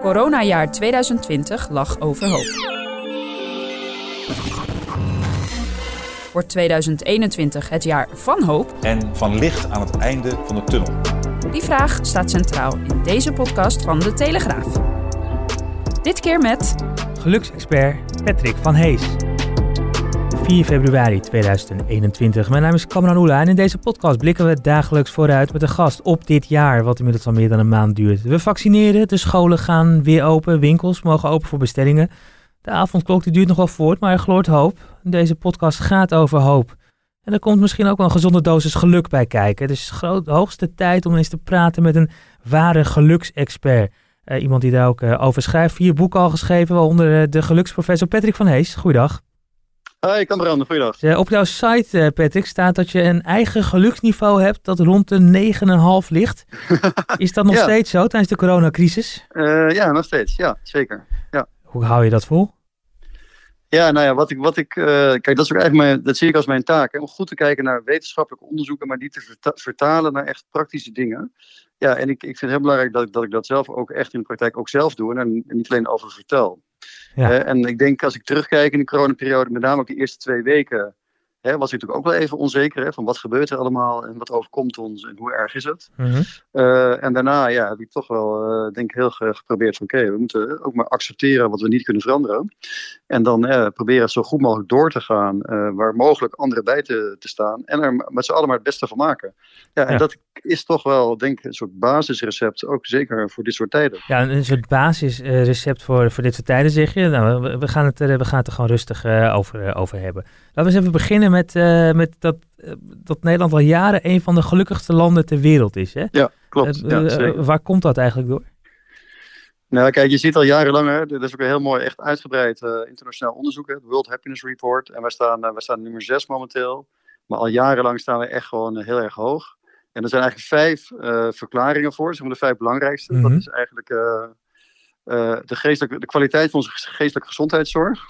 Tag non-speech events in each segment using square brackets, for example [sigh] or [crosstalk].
Coronajaar 2020 lag overhoop. Wordt 2021 het jaar van hoop? en van licht aan het einde van de tunnel. Die vraag staat centraal in deze podcast van De Telegraaf. Dit keer met Geluksexpert Patrick van Hees. 4 februari 2021. Mijn naam is Kamran Oela en in deze podcast blikken we dagelijks vooruit met een gast op dit jaar, wat inmiddels al meer dan een maand duurt. We vaccineren, de scholen gaan weer open, winkels mogen open voor bestellingen. De avondklok die duurt nog wel voort, maar er gloort hoop. Deze podcast gaat over hoop. En er komt misschien ook wel een gezonde dosis geluk bij kijken. Het is groot, hoogste tijd om eens te praten met een ware geluksexpert. Eh, iemand die daar ook eh, over schrijft. Vier boeken al geschreven, waaronder eh, de geluksprofessor Patrick van Hees. Goeiedag. Hi, Kamran, goeiedag. Eh, op jouw site, eh, Patrick, staat dat je een eigen geluksniveau hebt dat rond de 9,5 ligt. [laughs] Is dat nog Ja. steeds zo tijdens de coronacrisis? Eh, ja, nog steeds. Ja, zeker. Hoe hou je dat vol? Ja, nou ja, wat ik, wat ik eh, kijk, dat is ook eigenlijk mijn, dat zie ik als mijn taak, hè, om goed te kijken naar wetenschappelijke onderzoeken, maar die te verta- vertalen naar echt praktische dingen. Ja, en ik, ik vind het heel belangrijk dat ik, dat ik dat zelf ook echt in de praktijk ook zelf doe en niet alleen over vertel. En ik denk als ik terugkijk in de coronaperiode, met name ook de eerste twee weken, hè, was ik natuurlijk ook wel even onzeker, hè, van wat gebeurt er allemaal en wat overkomt ons en hoe erg is het. Mhm. Eh, en daarna ja, heb ik toch wel, eh, denk ik, heel ge- geprobeerd van oké, we moeten ook maar accepteren wat we niet kunnen veranderen. En dan eh, proberen zo goed mogelijk door te gaan, waar mogelijk anderen bij te, te staan. En er met z'n allen maar het beste van maken. Ja, en Ja. dat is toch wel, denk ik, een soort basisrecept, ook zeker voor dit soort tijden. Ja, een, soort basisrecept voor, voor dit soort tijden, zeg je. Nou, we, we gaan het, er- we gaan het er gewoon rustig over, over hebben. Laten we eens even beginnen met, eh, met dat, eh, dat Nederland al jaren een van de gelukkigste landen ter wereld is. Hè? Ja, klopt. Eh, ja, waar komt dat eigenlijk door? Nou, kijk, je ziet al jarenlang, hè, dat is ook een heel mooi, echt uitgebreid internationaal onderzoek, hè, het World Happiness Report. En wij staan, wij staan nummer 6 momenteel. Maar al jarenlang staan we echt gewoon heel erg hoog. En er zijn eigenlijk vijf verklaringen voor, zeg maar de vijf belangrijkste. Mhm. Dat is eigenlijk de, geestelijke, de kwaliteit van onze geestelijke gezondheidszorg.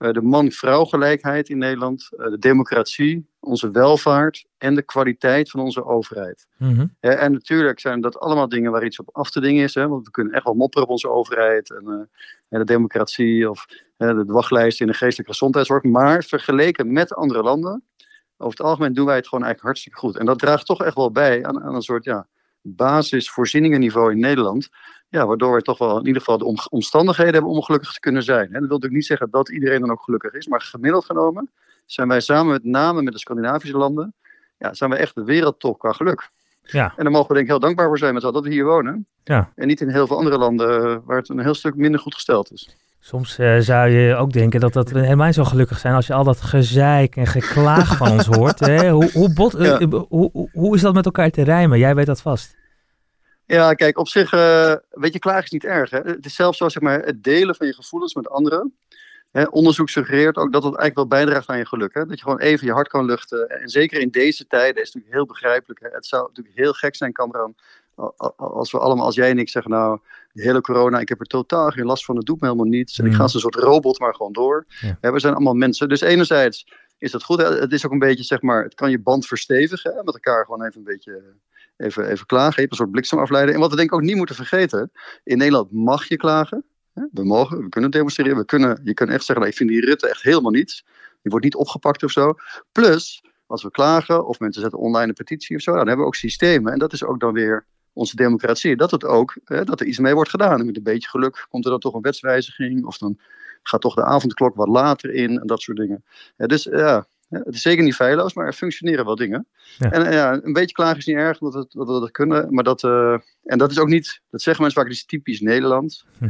Eh, de man-vrouw gelijkheid in Nederland. eh, de democratie, onze welvaart en de kwaliteit van onze overheid. Mhm. Ja, en natuurlijk zijn dat allemaal dingen waar iets op af te dingen is. Hè? Want we kunnen echt wel mopperen op onze overheid en, eh, en de democratie of eh, de wachtlijsten in de geestelijke gezondheidszorg. Maar vergeleken met andere landen, over het algemeen doen wij het gewoon eigenlijk hartstikke goed. En dat draagt toch echt wel bij aan, aan een soort ja, basisvoorzieningenniveau in Nederland. Ja, waardoor we toch wel in ieder geval de om- omstandigheden hebben om gelukkig te kunnen zijn. En dat wil natuurlijk niet zeggen dat iedereen dan ook gelukkig is. Maar gemiddeld genomen zijn wij samen met name met de Scandinavische landen, ja, zijn we echt de wereldtop qua geluk. Ja. En daar mogen we denk ik heel dankbaar voor zijn met dat we hier wonen. Ja. En niet in heel veel andere landen eh, waar het een heel stuk minder goed gesteld is. Soms eh, zou je ook denken dat, dat we helemaal zo gelukkig zijn als je al dat gezeik en geklaag van ons hoort. Hè? Hoe, hoe, bot, eh, Ja. hoe, hoe- is dat met elkaar te rijmen? Jij weet dat vast. Ja, kijk, op zich, eh, weet je, klagen is niet erg. Hè? Het is zelfs zo, zeg maar, het delen van je gevoelens met anderen. Hè? Onderzoek suggereert ook dat het eigenlijk wel bijdraagt aan je geluk. Hè? Dat je gewoon even je hart kan luchten. En zeker in deze tijden is het natuurlijk heel begrijpelijk. Hè? Het zou natuurlijk heel gek zijn, Cameron, als we allemaal, als jij en ik zeggen, nou, de hele corona, ik heb er totaal geen last van, het doet me helemaal niets. En ik ga als een soort robot maar gewoon door. Ja. We zijn allemaal mensen. Dus enerzijds is dat goed. Het is ook een beetje, zeg maar, het kan je band verstevigen. Hè? Met elkaar gewoon even een beetje even, even klagen. Je hebt een soort bliksemafleider. En wat we denk ik ook niet moeten vergeten. In Nederland mag je klagen. Hè? We mogen, we kunnen demonstreren. We kunnen, je kunt echt zeggen, nou, ik vind die Rutte echt helemaal niets. Die wordt niet opgepakt of zo. Plus, als we klagen of mensen zetten online een petitie of zo. Dan hebben we ook systemen. En dat is ook dan weer onze democratie. Dat, het ook, dat er iets mee wordt gedaan. En met een beetje geluk komt er dan toch een wetswijziging. Of dan gaat toch de avondklok wat later in. En dat soort dingen. Ja, dus ja, het is zeker niet feilloos, maar er functioneren wel dingen. Ja. En eh, ja, een beetje klagen is niet erg, dat we dat, kunnen. Maar dat, eh, en dat is ook niet, dat zeggen mensen vaak, dat is typisch Nederland. Hm.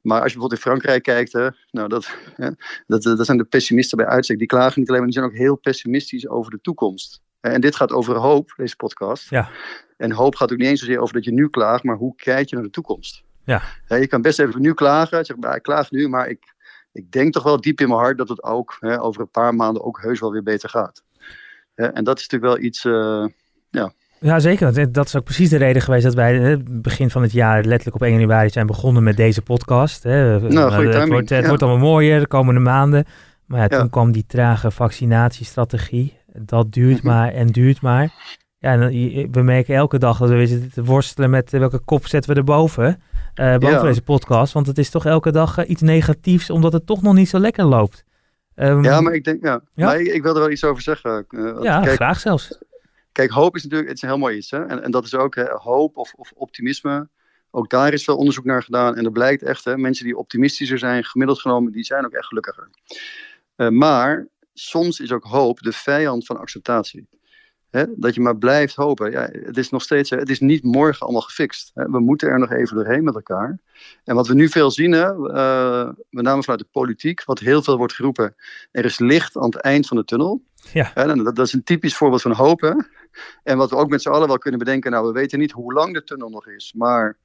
Maar als je bijvoorbeeld in Frankrijk kijkt, hè, nou dat, hè, dat, dat zijn de pessimisten bij uitstek. Die klagen niet alleen, maar die zijn ook heel pessimistisch over de toekomst. En dit gaat over hoop, deze podcast. Ja. En hoop gaat ook niet eens zozeer over dat je nu klaagt, maar hoe kijk je naar de toekomst? Ja. Je kan best even nu klagen. Zeg, nou, ik klaag nu, maar ik, ik denk toch wel diep in mijn hart dat het ook hè, over een paar maanden ook heus wel weer beter gaat. En dat is natuurlijk wel iets. eh, ja. Ja, zeker. Dat is ook precies de reden geweest dat wij hè, begin van het jaar letterlijk op 1 januari zijn begonnen met deze podcast. Hè. goede het timing, wordt, het ja. wordt allemaal mooier de komende maanden. Maar Ja. toen kwam die trage vaccinatiestrategie. Dat duurt Mhm. maar en duurt maar. Ja, en we merken elke dag dat we zitten worstelen met eh, welke kop zetten we erboven. eh boven Ja. deze podcast. Want het is toch elke dag eh, iets negatiefs, omdat het toch nog niet zo lekker loopt. Ehm, ja, maar ik denk, ja. Ja? Maar ik, ik wil er wel iets over zeggen. Ja, kijk, graag zelfs. Kijk, hoop is natuurlijk het is een heel mooi iets. Hè? En, en dat is ook hè, hoop of, of optimisme. Ook daar is veel onderzoek naar gedaan. En er blijkt echt, hè, mensen die optimistischer zijn, gemiddeld genomen, die zijn ook echt gelukkiger. Eh, maar soms is ook hoop de vijand van acceptatie. Dat je maar blijft hopen. Ja, het is nog steeds, het is niet morgen allemaal gefixt. We moeten er nog even doorheen met elkaar. En wat we nu veel zien, hè, eh, met name vanuit de politiek, wat heel veel wordt geroepen, er is licht aan het eind van de tunnel. Ja. Dat, dat is een typisch voorbeeld van hoop. Hè? En wat we ook met z'n allen wel kunnen bedenken, nou we weten niet hoe lang de tunnel nog is, maar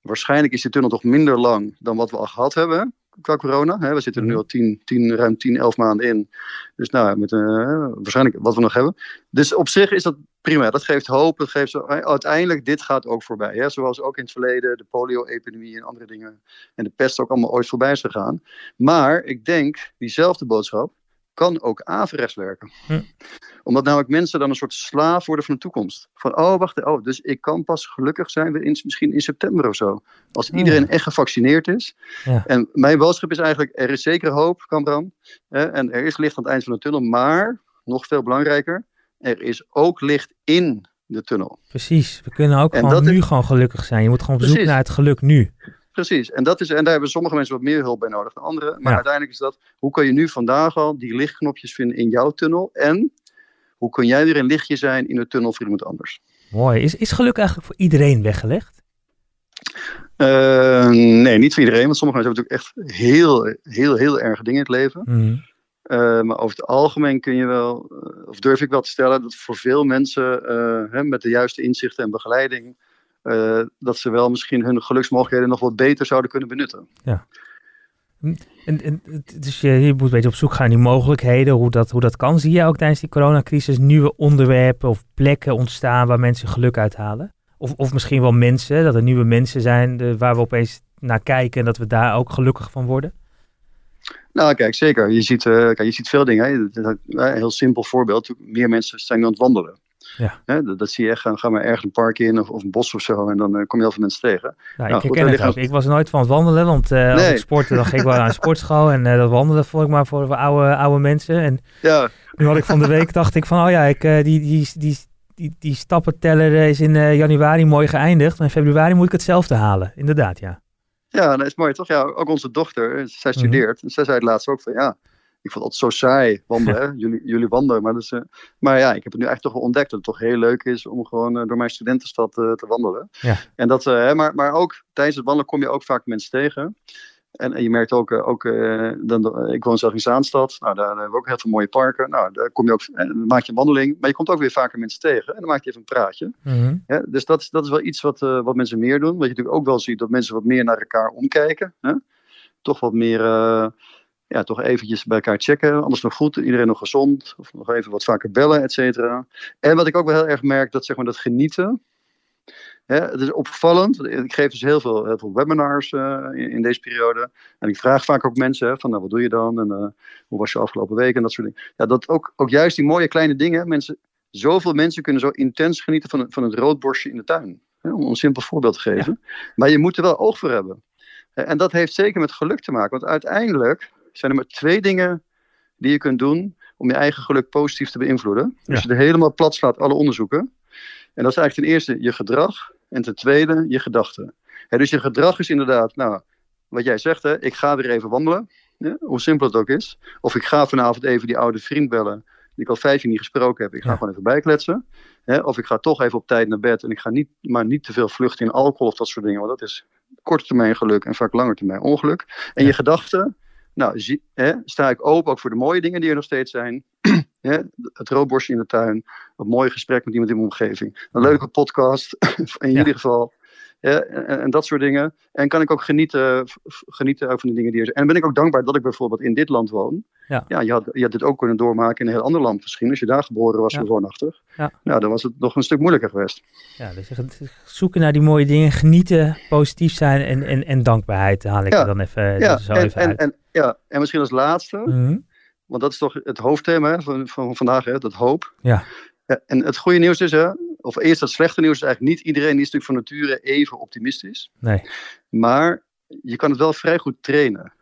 waarschijnlijk is die tunnel toch minder lang dan wat we al gehad hebben qua corona. Hè? We zitten er nu al 10, 10, ruim 10, 11 maanden in. Dus nou, met, eh, waarschijnlijk wat we nog hebben. Dus op zich is dat prima. Dat geeft hoop. Dat geeft zo, eh, uiteindelijk, dit gaat ook voorbij. Hè? Zoals ook in het verleden de polio-epidemie en andere dingen. En de pest ook allemaal ooit voorbij is gegaan. Maar ik denk, diezelfde boodschap kan ook averechts werken. Hm. Omdat namelijk mensen dan een soort slaaf worden van de toekomst. Van, oh wacht, oh, dus ik kan pas gelukkig zijn weer in, misschien in september of zo. Als Oh, iedereen ja. echt gevaccineerd is. Ja. En mijn boodschap is eigenlijk, er is zeker hoop, Kamran. Hè, en er is licht aan het eind van de tunnel. Maar, nog veel belangrijker, er is ook licht in de tunnel. Precies. We kunnen ook En gewoon nu is- gewoon gelukkig zijn. Je moet gewoon op zoek naar het geluk nu. Precies, en, dat is, en daar hebben sommige mensen wat meer hulp bij nodig dan anderen. Maar Ja. uiteindelijk is dat, hoe kan je nu vandaag al die lichtknopjes vinden in jouw tunnel? En hoe kun jij weer een lichtje zijn in de tunnel voor iemand anders? Mooi. Is, is geluk eigenlijk voor iedereen weggelegd? Eh, nee, niet voor iedereen, want sommige mensen hebben natuurlijk echt heel, heel, heel erg dingen in het leven. Mhm. Eh, maar over het algemeen kun je wel, eh, of durf ik wel te stellen, dat voor veel mensen hè, met de juiste inzichten en begeleiding, eh, dat ze wel misschien hun geluksmogelijkheden nog wat beter zouden kunnen benutten. En, en, het- dus je, je moet een beetje op zoek gaan naar die mogelijkheden, hoe dat, hoe dat kan. Zie je ook tijdens die coronacrisis nieuwe onderwerpen of plekken ontstaan waar mensen geluk uithalen? Of, of misschien wel mensen, dat er nieuwe mensen zijn waar we opeens naar kijken en dat we daar ook gelukkig van worden? Nou, kijk, zeker. Je ziet, eh, kijk, je ziet veel dingen. Hè. Een heel simpel voorbeeld. Meer mensen zijn aan het wandelen. Ja. Hè, dat, dat zie je echt. Gaan, gaan maar ergens een park in of, of een bos of zo. En dan eh, kom je heel veel mensen tegen. Nou, Nou, ik herken er het ook. Ik was nooit van het wandelen, want eh, als ik sportte, dan ging ik wel naar een sportschool. En eh, dat wandelen vond ik maar voor, voor oude, oude mensen. En Ja, nu had ik van de week, dacht ik van, oh ja, ik, die, die, die, die, die stappenteller is in januari mooi geëindigd. Maar in februari moet ik hetzelfde halen. Inderdaad, ja. ja dat is mooi toch? Ja, ook onze dochter, zij Mhm. studeert. En zij zei het laatst ook van ja. Ik vond altijd zo saai wandelen. hè. Jullie, jullie wandelen. Maar, dus, maar ja, ik heb het nu eigenlijk toch wel ontdekt dat het toch heel leuk is om gewoon eh, door mijn studentenstad eh, te wandelen. Ja. En dat, hè, maar, maar ook tijdens het wandelen kom je ook vaak mensen tegen. En, en je merkt ook, ook dan, ik woon zelf in Zaanstad. Nou, daar, hebben we ook heel veel mooie parken. Nou, daar kom je ook, dan maak je een wandeling. Maar je komt ook weer vaker mensen tegen. En dan maak je even een praatje. Mhm. Ja, dus dat is, dat is wel iets wat, wat mensen meer doen. Wat je natuurlijk ook wel ziet, dat mensen wat meer naar elkaar omkijken. Hè? Toch wat meer, ja, toch eventjes bij elkaar checken. Alles nog goed, iedereen nog gezond. Of nog even wat vaker bellen, et cetera. En wat ik ook wel heel erg merk, dat zeg maar dat genieten. Hè, het is opvallend. Ik geef dus heel veel, heel veel webinars eh, in, in deze periode. En ik vraag vaak ook mensen, hè, van nou, wat doe je dan? En eh, hoe was je afgelopen week? En dat soort dingen. Ja, dat ook, ook juist die mooie kleine dingen, mensen, zoveel mensen kunnen zo intens genieten van, het- van het roodborstje in de tuin. Hè, om een simpel voorbeeld te geven. Maar je moet er wel oog voor hebben. En dat heeft zeker met geluk te maken. Want uiteindelijk zijn er maar twee dingen die je kunt doen om je eigen geluk positief te beïnvloeden. Ja. Als je er helemaal plat slaat, alle onderzoeken. En dat is eigenlijk ten eerste je gedrag. En ten tweede je gedachten. Dus je gedrag is inderdaad, nou, wat jij zegt, hè, ik ga weer even wandelen. Ja, hoe simpel het ook is. Of ik ga vanavond even die oude vriend bellen. Die ik al vijf jaar niet gesproken heb. Ik ga Ja. gewoon even bijkletsen. Hè, of ik ga toch even op tijd naar bed. En ik ga niet, maar niet te veel vluchten in alcohol of dat soort dingen. Want dat is korte termijn geluk en vaak lange termijn ongeluk. En Ja. je gedachten. Nou, zie, hè, sta ik open ook voor de mooie dingen die er nog steeds zijn. [clears throat] hè, het roodborstje in de tuin, een mooi gesprek met iemand in mijn omgeving, een leuke podcast, [laughs] in Ja. ieder geval. Ja, en, en dat soort dingen. En kan ik ook genieten, genieten van de dingen die er zijn. En ben ik ook dankbaar dat ik bijvoorbeeld in dit land woon. Ja. je, had, je had dit ook kunnen doormaken in een heel ander land misschien. Als je daar geboren was Ja. woonachtig. Ja. Nou, dan was het nog een stuk moeilijker geweest. Ja, dus zoeken naar die mooie dingen, genieten, positief zijn en, en, en dankbaarheid haal ik Ja. er dan even, Ja, zo en, even en, uit. en, ja, en misschien als laatste. Mhm. Want dat is toch het hoofdthema van, van vandaag, hè, dat hoop. Ja. Ja, en het goede nieuws is, hè, of eerst het slechte nieuws is eigenlijk niet iedereen die is natuurlijk van nature even optimistisch. Nee. Maar je kan het wel vrij goed trainen.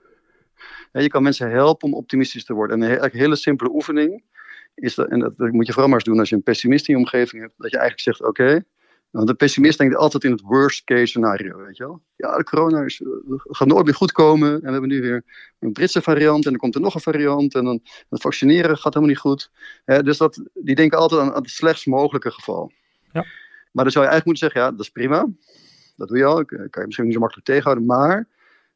Je kan mensen helpen om optimistisch te worden. En een, hele simpele oefening is dat, en dat, dat moet je vooral maar eens doen als je een pessimist in je omgeving hebt, dat je eigenlijk zegt, oké, want de pessimist denkt altijd in het worst case scenario, weet je wel. Ja, de corona is, eh, gaat nooit meer goed komen en we hebben nu weer een Britse variant en dan komt er nog een variant en dan het vaccineren gaat helemaal niet goed. Dus dat, die denken altijd aan, aan het slechtst mogelijke geval. Ja. Maar dan zou je eigenlijk moeten zeggen, ja, dat is prima. Dat doe je al, kan je misschien niet zo makkelijk tegenhouden, maar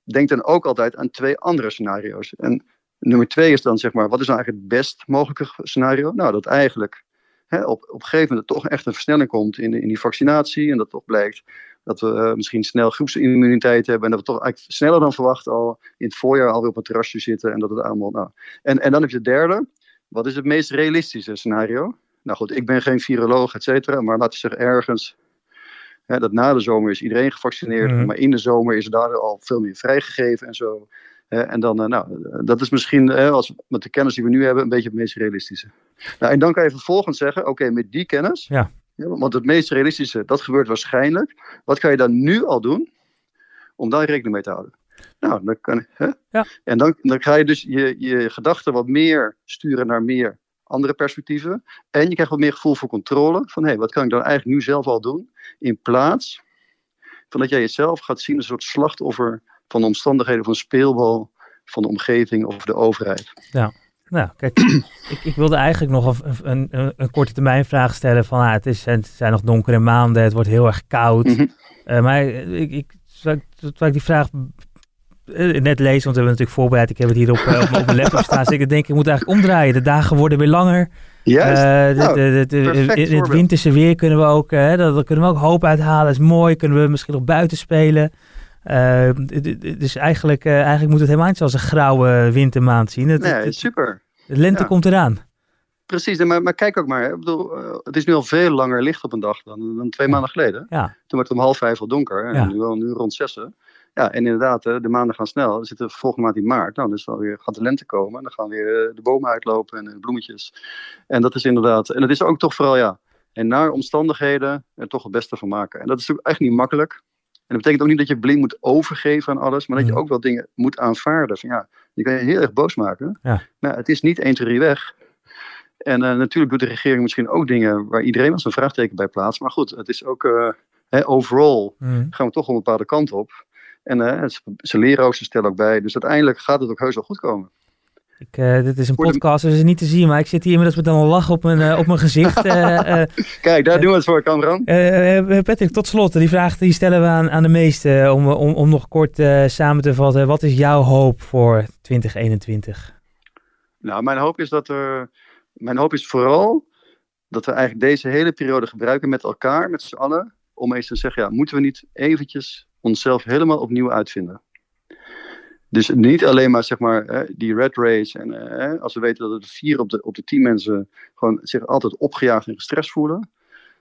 denk dan ook altijd aan twee andere scenario's. En nummer twee is dan zeg maar, wat is nou eigenlijk het best mogelijke scenario? Nou, dat eigenlijk hè, op, op een gegeven moment er toch echt een versnelling komt in, de, in die vaccinatie en dat toch blijkt dat we eh, misschien snel groepsimmuniteit hebben en dat we toch eigenlijk sneller dan verwacht al in het voorjaar alweer op het terrasje zitten en dat het allemaal, nou. En, en dan heb je het derde, wat is het meest realistische scenario? Nou goed, ik ben geen viroloog, et cetera, maar laten we zeggen ergens hè, dat na de zomer is iedereen gevaccineerd, Mhm. maar in de zomer is er daar al veel meer vrijgegeven en zo. En dan, eh, nou, dat is misschien, hè, als, met de kennis die we nu hebben, een beetje het meest realistische. Nou, en dan kan je vervolgens zeggen, oké, met die kennis, Ja. want het meest realistische, dat gebeurt waarschijnlijk. Wat kan je dan nu al doen om daar rekening mee te houden? Nou, dan kan, hè? Ja. En dan, dan ga je dus je, je gedachten wat meer sturen naar meer andere perspectieven. En je krijgt wat meer gevoel voor controle. Van hé, wat kan ik dan eigenlijk nu zelf al doen? In plaats van dat jij jezelf gaat zien als een soort slachtoffer van de omstandigheden van speelbal, van de omgeving of de overheid. Nou, kijk, [clears throat] ik, ik wilde eigenlijk nog een, een, een, korte termijn vraag stellen van, ah, het, is, het zijn nog donkere maanden, het wordt heel erg koud. Mhm. Eh, maar ik, ik, terwijl ik- terwijl ik die vraag eh, net lees, want we hebben natuurlijk voorbereid, ik heb het hier op, eh, op, op mijn laptop staan, dus ik denk, ik moet eigenlijk omdraaien. De dagen worden weer langer. Juist. Eh, de- Nou, de- de- de- perfect in het winterse weer kunnen we ook, dat, kunnen we ook hoop uithalen. is mooi, kunnen we misschien nog buiten spelen. Dus eigenlijk, eh, eigenlijk moet het helemaal niet zoals een grauwe wintermaand zien. Het, nee, het- super. de lente Ja. komt eraan. Precies, maar, maar kijk ook maar. Ik bedoel, eh, het is nu al veel langer licht op een dag dan, dan twee maanden geleden. Ja, Toen werd het om half vijf al donker. En Ja. nu, al- nu rond zessen. Ja, en inderdaad, de maanden gaan snel. We zitten volgende maand in maart. Nou, dus dan weer, gaat de lente komen. En dan gaan weer de bomen uitlopen en de bloemetjes. En dat is inderdaad... En het is ook toch vooral, ja... En naar omstandigheden er toch het beste van maken. En dat is natuurlijk echt niet makkelijk. En dat betekent ook niet dat je blind moet overgeven aan alles. Maar dat je Mhm. ook wel dingen moet aanvaarden. Van, ja, je kan je heel erg boos maken. Ja. Maar het is niet 1, 2, 3 weg. En eh, natuurlijk doet de regering misschien ook dingen waar iedereen als een vraagteken bij plaatst. Maar goed, het is ook eh, hè, overall Mhm. gaan we toch een bepaalde kant op. En ze, ze leren ook, ze stellen ook bij. Dus uiteindelijk gaat het ook heus wel goed komen. Ik, eh, dit is een podcast, dus is niet te zien, maar ik zit hier inmiddels met een lach op mijn, eh, op mijn gezicht. Eh, [laughs] Kijk, daar doen we het voor, Kamran. Patrick, tot slot, die vraag die stellen we aan, aan de meesten om, om, om nog kort samen te vatten. Wat is jouw hoop voor 2021? Nou, mijn hoop is dat er. Mijn hoop is vooral dat we eigenlijk deze hele periode gebruiken met elkaar, met z'n allen. Om eens te zeggen, ja, moeten we niet eventjes onszelf helemaal opnieuw uitvinden? Dus niet alleen maar, zeg maar, hè, die red race. En eh, als we weten dat er vier op de, op de tien mensen gewoon zich altijd opgejaagd en gestrest voelen.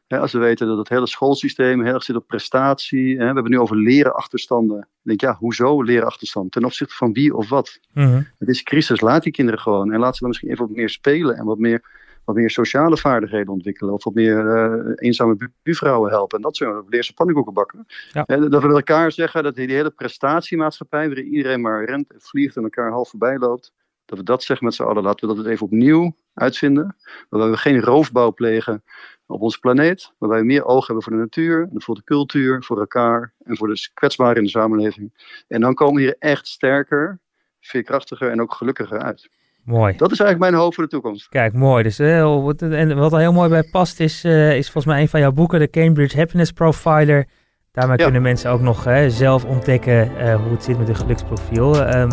Hè, als we weten dat het hele schoolsysteem heel erg zit op prestatie. We hebben het nu over leren achterstanden. Dan denk ik, ja, hoezo leren achterstand? Ten opzichte van wie of wat? Mhm. Het is crisis, laat die kinderen gewoon. En laat ze dan misschien even wat meer spelen en wat meer, wat meer sociale vaardigheden ontwikkelen. Of wat meer eh, eenzame bu- buurvrouwen helpen. En dat soort Leer ze pannenkoeken bakken. Ja. En dat we met elkaar zeggen dat die hele prestatiemaatschappij, waarin iedereen maar rent en vliegt en elkaar half voorbij loopt. Dat we dat zeggen met z'n allen. Laten we dat even opnieuw uitvinden. Waarbij we geen roofbouw plegen op onze planeet. Waarbij we meer oog hebben voor de natuur, en voor de cultuur, voor elkaar en voor de kwetsbaren in de samenleving. En dan komen we hier echt sterker, veerkrachtiger en ook gelukkiger uit. Mooi. Dat is eigenlijk mijn hoop voor de toekomst. Kijk, mooi. Dus, eh, wat, en wat er heel mooi bij past is, eh, is volgens mij een van jouw boeken, de Cambridge Happiness Profiler. Daarmee Ja. kunnen mensen ook nog eh, zelf ontdekken hoe het zit met hun geluksprofiel. Ehm,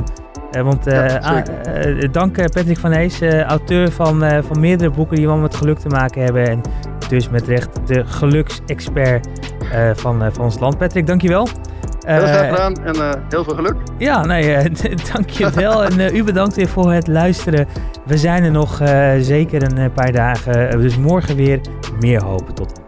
eh, want Ja, ah, dank Patrick van Hees, auteur van, van meerdere boeken die allemaal met geluk te maken hebben. En dus met recht de geluksexpert van, van ons land. Patrick, dankjewel. Heel Eh, graag gedaan en eh, heel veel geluk. ja, nee, eh, [laughs] dankjewel. en u bedankt weer voor het luisteren. We zijn er nog zeker een paar dagen. Dus morgen weer meer hoop. Tot